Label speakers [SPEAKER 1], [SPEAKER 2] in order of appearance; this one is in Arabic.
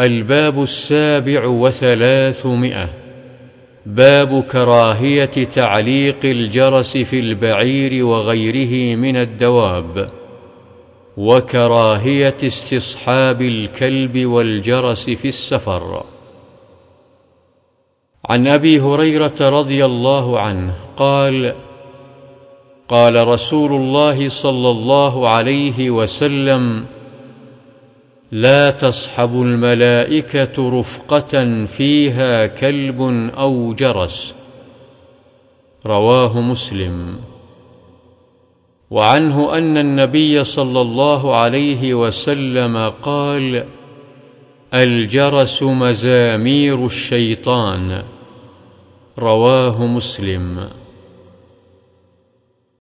[SPEAKER 1] الباب السابع وثلاثمائة. باب كراهية تعليق الجرس في البعير وغيره من الدواب. وكراهية استصحاب الكلب والجرس في السفر. عن أبي هريرة رضي الله عنه قال قال رسول الله صلى الله عليه وسلم لا تصحب الملائكة رفقة فيها كلب أو جرس. رواه مسلم. وعنه أن النبي صلى الله عليه وسلم قال الجرس مزامير الشيطان رواه مسلم.